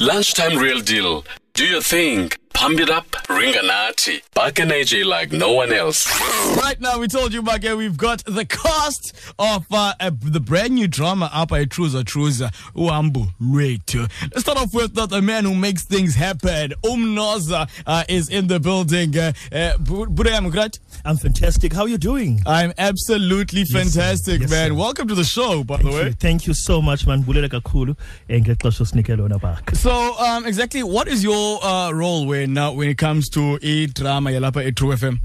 Lunchtime Real Deal. Do your thing. Pump it up. Ringanati. Back and AJ like no one else. Right now, we told you, Mage, we've got the cast of uh, uh, the brand new drama up by Truza Truza, Uhambo Lwethu. Let's start off with the man who makes things happen. Umnoza uh, is in the building. Uh, uh, Budaya Mugrat? I'm fantastic. How are you doing? I'm absolutely fantastic, Yes, man. sir. Welcome to the show, by the way. you. Thank you so much, man. Bulela kakhulu. Ngexesha usinike lona back. So, um, exactly, what is your uh, role when uh, when it comes to a drama yalapa at True FM?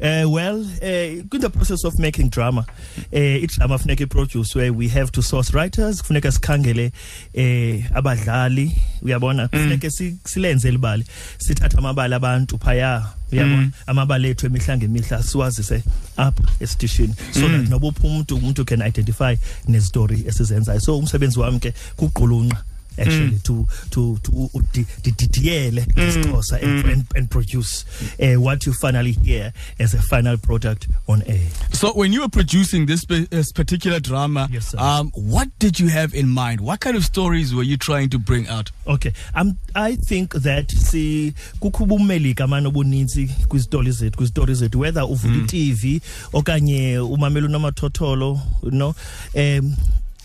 Uh, well, uh, in the process of making drama, uh, idrama funeka iproduce where we have to source writers, funeka sikhangele eh abadlali, uyabona, funeka si- silenze libali. Sithatha amabali abantu phaya, uyabona, amabali ethu emihla ngemihla siwazise apha esitishini so that noba uphi umuntu umuntu can identify nestory esizenzayo. So umsebenzi wami ke kuqulunqa actually to to to di- didiyele isixhosa and, and, and produce uh, what you finally hear as a final product on air. So, when you were producing this, this particular drama, Yes, um, what did you have in mind? What kind of stories were you trying to bring out? okay um, i think that si kukho ubumelika mani obuninzi kwizitori zethu kwizitori zethu whether uvula i-tv okanye umamela unomathotholo you know um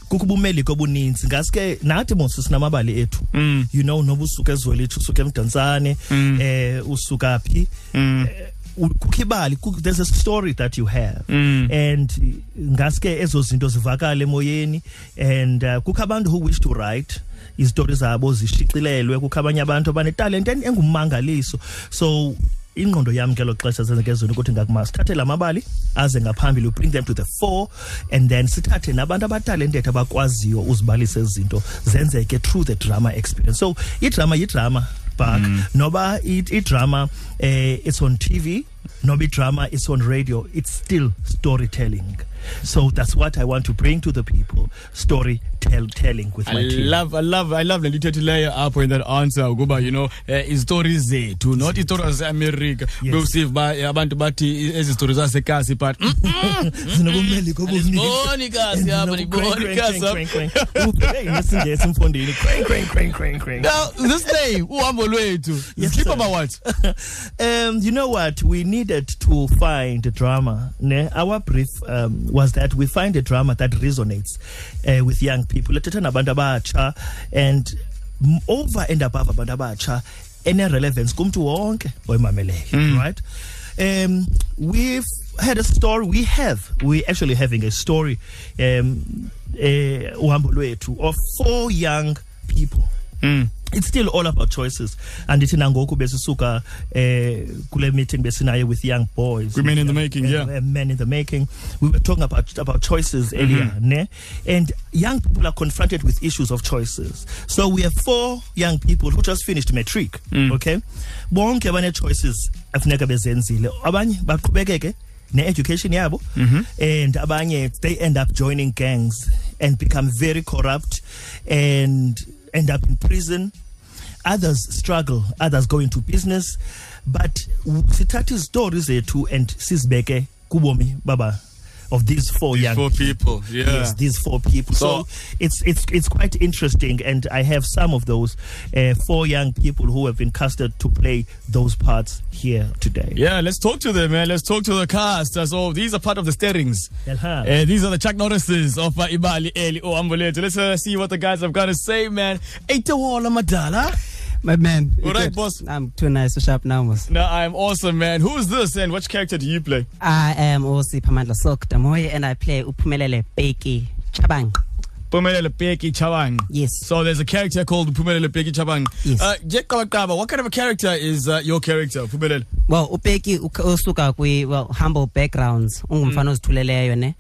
kukho ubumelika obuninzi ngaske nathi mos sinamabali ethu Mm. you know noba usuka ezwelithu usuka emdantsane Mm. eh usuka phi Mm. u- kukho ibali kukho- there's a story that you have Mm. and uh, ngaske ezo zinto zivakala emoyeni and uh, kukho abantu who wish to write izitori zabo zishicilelwe kukho abanye abantu abanetalent en- engummangaliso so ingqondo yam ngelo xesha zenzeke zona ukuthi ngakuma sithathe la mabali aze ngaphambili bring them to the fore and then sithathe nabantu abatalented abakwaziyo uzibalise izinto zinto zenzeke through the drama experience. So idrama yidrama back noba i- idrama eh it's on tv noba idrama it's on radio it's still storytelling so that's what i want to bring to the people storytelling with I my team love, I love, I love the little layer up in that answer. Ukuba, you know, uh, izitori zethu, not izitori zaseAmerica. Yes. Bewusiva ba abantu bathi ezi zitori zasekasi but zinobumeleko obuninzi. Andiziboni kasi andiboni crank, kasi apha. crank, crank. Ubheke nesingesi emfondini crank crank crank Now, this day, uhambo lwethu. Yes, Sleep about what? um, you know what? We needed to find drama. Ne? Our brief um, was that we find a drama that resonates uh, with young people. Lethetha nabantu abatsha and over and above abantu abatsha ene-relevance kumntu wonke oyimameleyo right um we've had a story we have we actually having a story um lwethu of four young people Mm. It's still all about choices. Andithi nangoku besisuka eh kule meeting besinayo with young boys. Women in the making, Uh, yeah. uh, men in the making. We were talking about about choices earlier ne? And young people are confronted with issues of choices. So we have four young people who just finished matric okay? Bonke bane choices afuneka bezenzile. Abanye baqhubekeke ne-education yabo and abanye they end up joining gangs and become very corrupt and end up in prison. Others struggle others go into business. But sithatha izitori zethu and sizibeke kubomi baba of these four young Four people, yeah. Yes, these four people. So, So- it's it's it's quite interesting, and I have some of those uh, four young people who have been casted to play those parts here today. Yeah, let's talk to them, man. Let's talk to the cast. So these are part of the steerings. Uh, these are the Chuck Norrises of uh, Ibali Eli Oamboleto. Let's uh, see what the guys have got to say, man. Eitawala Madala. My man. All right, good? boss. I'm too nice to sharp numbers. No, I'm awesome, man. Who is this and which character do you play? I am Osi Pamandla Sok Damoy and I play Upumelele Beki Chabang. Pumelele Peki Chabang. Yes. So there's a character called Pumelele Peki Chabang. Yes. Uh, Jack what kind of a character is uh, your character, Pumelele? Well, ubeki uk- usuka kwi well humble backgrounds ungumfana ozithuleleyo ne?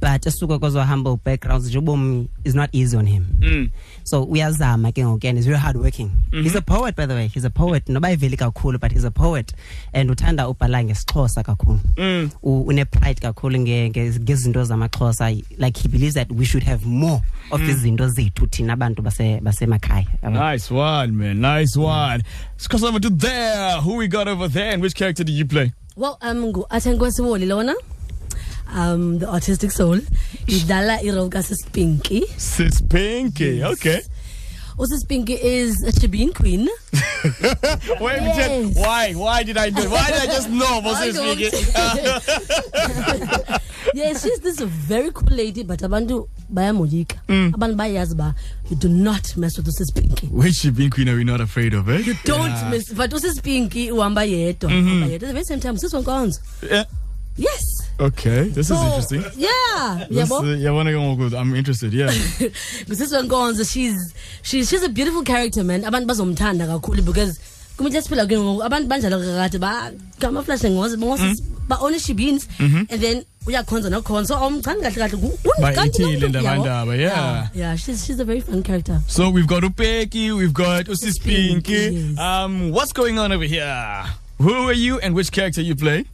But esuka kwezo humble backgrounds nje ubomi is not easy on him. Mm. so uyazama ke ngoku and he's very hard working he's a poet by the way. He's a poet. Noba iveli kakhulu but he's a poet. And uthanda ubhala ngesixhosa kakhulu. Mm. U- kakhulu nge- nge- ngezinto zamaxhosa. Like he believes that we should have more of izinto zethu thina abantu base- basemakhaya. Nice one, man. Nice one. Let's cross over to there. Who we got over there which character did you play? Well, um, ngu-Athengwesiwoli lona. Um, the autistic soul. Idlala irole kaSispinky. Sis Pinky. Okay. Usipinky is a Shebeen queen. Wait, Yes. why? Why did I do? it? Why did I just know? Was I don't- speaking? yes, she's this very cool lady, but abantu bayamoyika. Mm. Abantu bayazi ba you do not mess with Usipinky. Which Shebeen queen are we not afraid of? Eh? You Don't mess. But Usipinky uhamba yedwa. Uhamba yedwa. At the very same time, sis Nkonzo. Yeah. Yes. Okay, this is interesting. Yeah. This, Yabo. uh, yeah, good. I'm interested. Yeah. Sis Nkonzo, she's she's she's a beautiful character, man. Abantu bazomthanda kakhulu because kumele siphila ke ngoku abantu banjalo kakade ba kama flash ngoze ngoze ba ownership beans and then uyakhonza nokhonza awumchani kahle kahle ku- ku- kanti Bayithile nomntu, ndaba yabo. ndaba, yeah. yeah she's she's a very fun character So we've got Upeki, we've got Usis Pinky. Yes. Um, what's going on over here? Who are you and which character you play?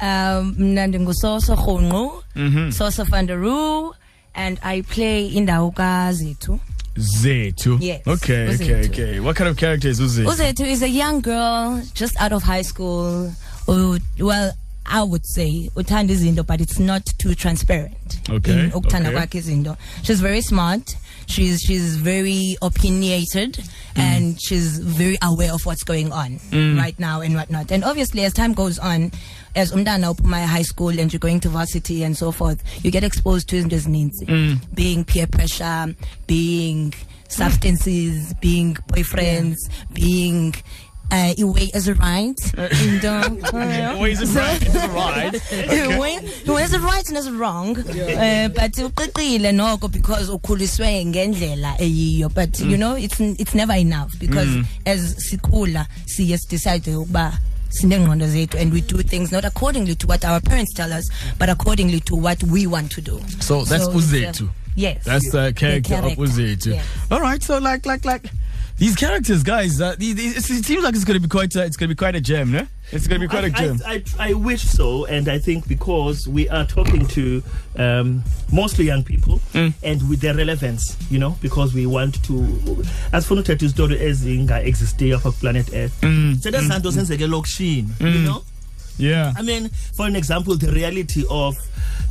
Um, mna ndingusoso rhunqu Mm-hmm. soso vanderu and i play indawo kazethu Zetu. Yes, Okay, okay, Uzethu. okay. What kind of character is Uzetu? uzethu is a young girl just out of high school who, well i would say uthanda izinto but it's not too transparent Okay, ukuthanda okay. kwakhe izinto she's very smart she's she's very opinionated Mm. And she's very aware of what's going on right now and whatnot. And obviously as time goes on as umntana uphuma high school and you're going to varsity and so forth you get exposed to izinto ezininzi Mm. being peer pressure being substances being boyfriends being uh, iway as a right Wait, is it right? Is it right? when when is it right and is it wrong uh, but uqiqile noko because ukhuliswe ngendlela eyiyo but you mm. know it's it's never enough because mm. as sikhula siye decide ukuba sinengqondo zethu and we do things not accordingly to what our parents tell us but accordingly to what we want to do So that's So Uzetu. yes That's the character, of character, Uzetu. yes. All right, so like, like, like these characters, guys. Uh, it seems like it's going to be quite, uh, it's going to be quite a gem, no? It's going to be quite a I, gem. I, I, I wish so, and I think because we are talking to um, mostly young people, Mm. and with their relevance, you know, because we want to, as for not story ezinga existe off of planet Earth. Mm. So that's Santos senzeke elokishini, you know. yeah. I mean, for an example, the reality of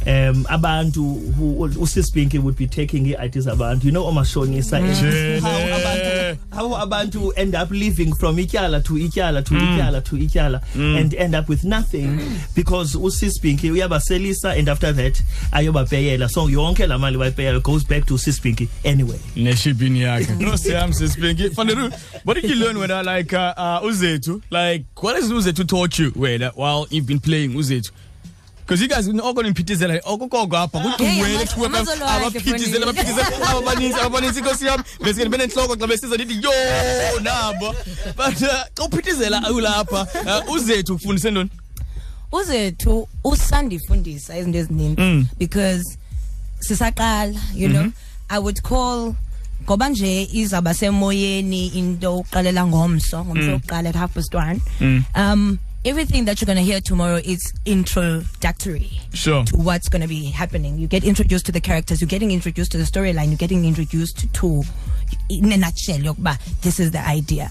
um, abantu who Usis Pinky would be taking ideas about, you know, omashonisa, Jene. how abantu, how abantu end up living from ityala to ityala to Mm. ityala to ityala and end up with nothing because Usis Pinky uyabaselisa and after that ayobapeyela. So yonke la mali bayipeyela goes back to Usis Pinky anyway. neshibini yakhe. No sam sispinki fanele what did you learn when I like uh, uh, uzethu? Like what has uzethu taught you? Wena while you've been playing uzethu because you guys oko nimphithizela okokoko apha. Kuthi Hey, wena ama- thuwe amazolo akhe abaphithizela mfondini. abaphithizela. Ababaninzi ababaninzi inkosi yami. Bese ndibe nenhloko xa besiza ndithi yo nabo. But uh, xa uphithizela ulapha uh, uzethu ufundise ntoni? Uzethu usandifundisa izinto ezininzi because sisaqala you know. I would call ngoba nje izaba semoyeni into uqalela ngomso ngomso wokuqala at half past one. Um everything that you're going to hear tomorrow is introductory sure to what's going to be happening. You get introduced to the characters, you're getting introduced to the storyline, you're getting introduced to, in a nutshell, yokuba, this is the idea.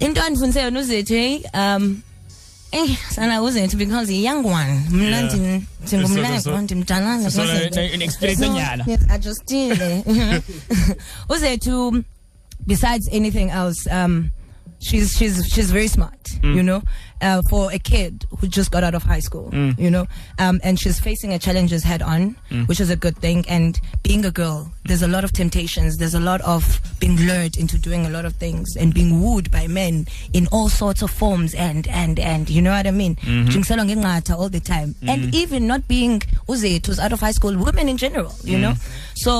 Into andifundise yona uzethu hey, um Eh, sana uzethu because a young one. Mna Yeah. ndin- So- ndingumleko ndimdalana so- kuzethu. ne- ne-experience So. Yes, ajustile. uzethu besides anything else um she's she's she's very smart Mm. you know uh, for a kid who just got out of high school Mm. you know. Um and she's facing her challenges head on which is a good thing. And being a girl there's a lot of temptations. There's a lot of being lured into doing a lot of things and being wooed by men in all sorts of forms and and and you know what i mean? Mm-hmm. All the time. And even not being uzethu who's out of high school women in general you know? So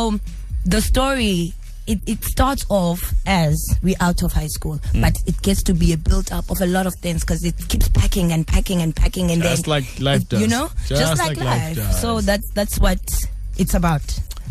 the story it, it starts off as we out of high school, hmm. but it gets to be a build up of a lot of things because it keeps packing and packing and packing and then Just then like life it- You know, Just like life does. So that's that's what it's about.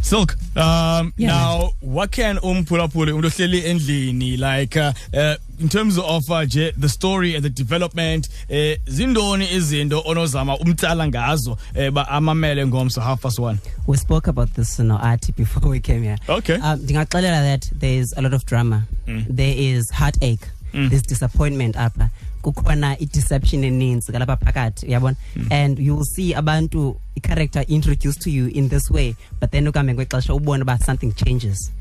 Silk, um, Yeah. now what can umphulaphuli umuntu ohleli endlini like uh, uh, in terms of uh, the story and the development eh zindoni izinto onozama umtsala ngazo eh ba amamele ngomso half past one We spoke about this no Artie before we came here. Okay. Um, that there's a lot of drama. There is heartache. There's disappointment apha. Kukhona i-deception eninzi kalapha phakathi uyabona? And you will see abantu i-character introduced to you in this way but then ukuhambe kwexesha ubone uba something changes.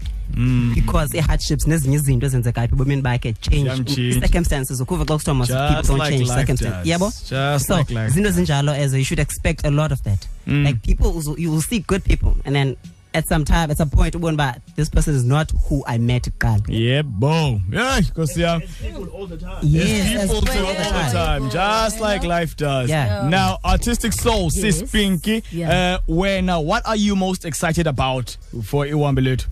Because i-hardships nezinye izinto ezenzekayo ebomini bakhe change-circumstances ukuva xa kusithiwa people don't like change circumstances. yabo? So like zinto zinjalo as you should expect a lot of that. Like people you will see good people and then at some time at some point ubone uba this person is not who i met kuqala yebo yeyi nkosi yam yes as people well do all all the the time. time just like life does Yeah. now artistic soul sis Yes. pinky Yeah. uh, wena what are you most excited about for iwambe lethu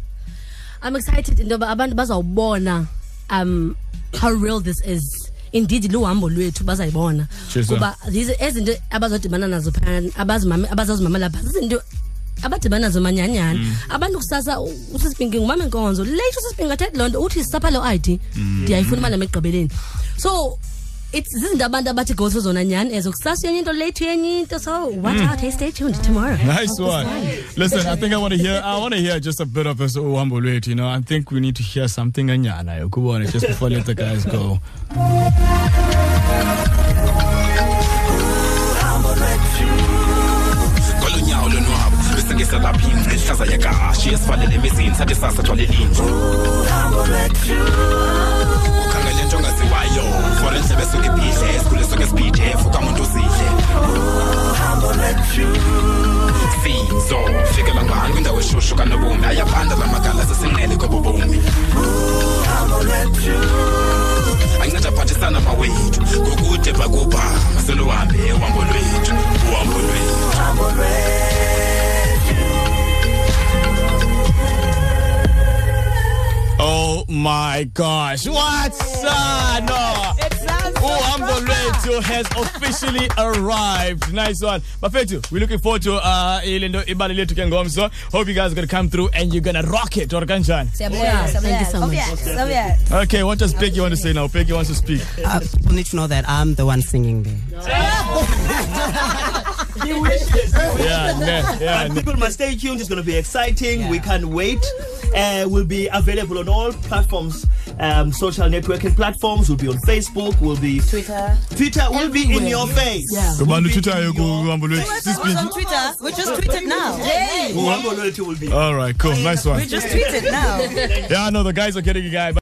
i'm excited into yoba abantu bazawubona um how real this is indeed luhambo lwethu bazayibona Cheers, sir. kuba these ezinto abazodibana nazo phana abazimame- abazazimamela phaa zizinto abadibana nazo manyanyana mm. abantu kusasa usisipinki ngumama enkonzo late usisipinki athethe loo nto uthi sisapha loo id mm. ndiyayifuna imali nam ekugqibeleni. So it's zizinto abantu abathi go through zona nyhani ezo. Kusasa yenye into late yenye into. So watch out hey mm. stay tuned tomorrow. Nice one. Listen, I think I want to hear. I want to hear just a bit of this Uhambo Lwethu, You know, I think we need to hear something anyana. Kubona just before let the guys go. Besingesa lapha ingci ihlaza yakashi esivalele emizini sathi sasa thwale linje ukhangele nto ongaziwayo for endlebe esuke ibhidle esikhule esuke esibhidhe eh? fuka Oh my gosh. What's up? No. Uhambo Lwethu has officially arrived. Nice one. Bafethu, we're looking forward to uh ilendo ibali lethu ke ngomso. Hope you guys are going to come through and you're going to rock it or kanjani. Siyabonga, Thank you siyabonga. so much. Obvious, obvious. Okay, what does Peggy want to say now? Peggy wants to speak. Uh, people need to know that i'm the one singing there Yeah, ne, yeah. But ne. people must stay tuned. It's going to be exciting. We can't wait. Uh, we'll be available on all platforms, um, social networking platforms. We'll be on Facebook. We'll be Twitter. Twitter. Will be in your face. Yeah. Kubantu tutayo ku Uhambo Lwethu. Sis Who's on Pinky. Twitter? We just tweeted now. Yay! Uhambo will be. All right, cool. Nice one. We just tweeted now. Yeah, I know the guys are getting a guy.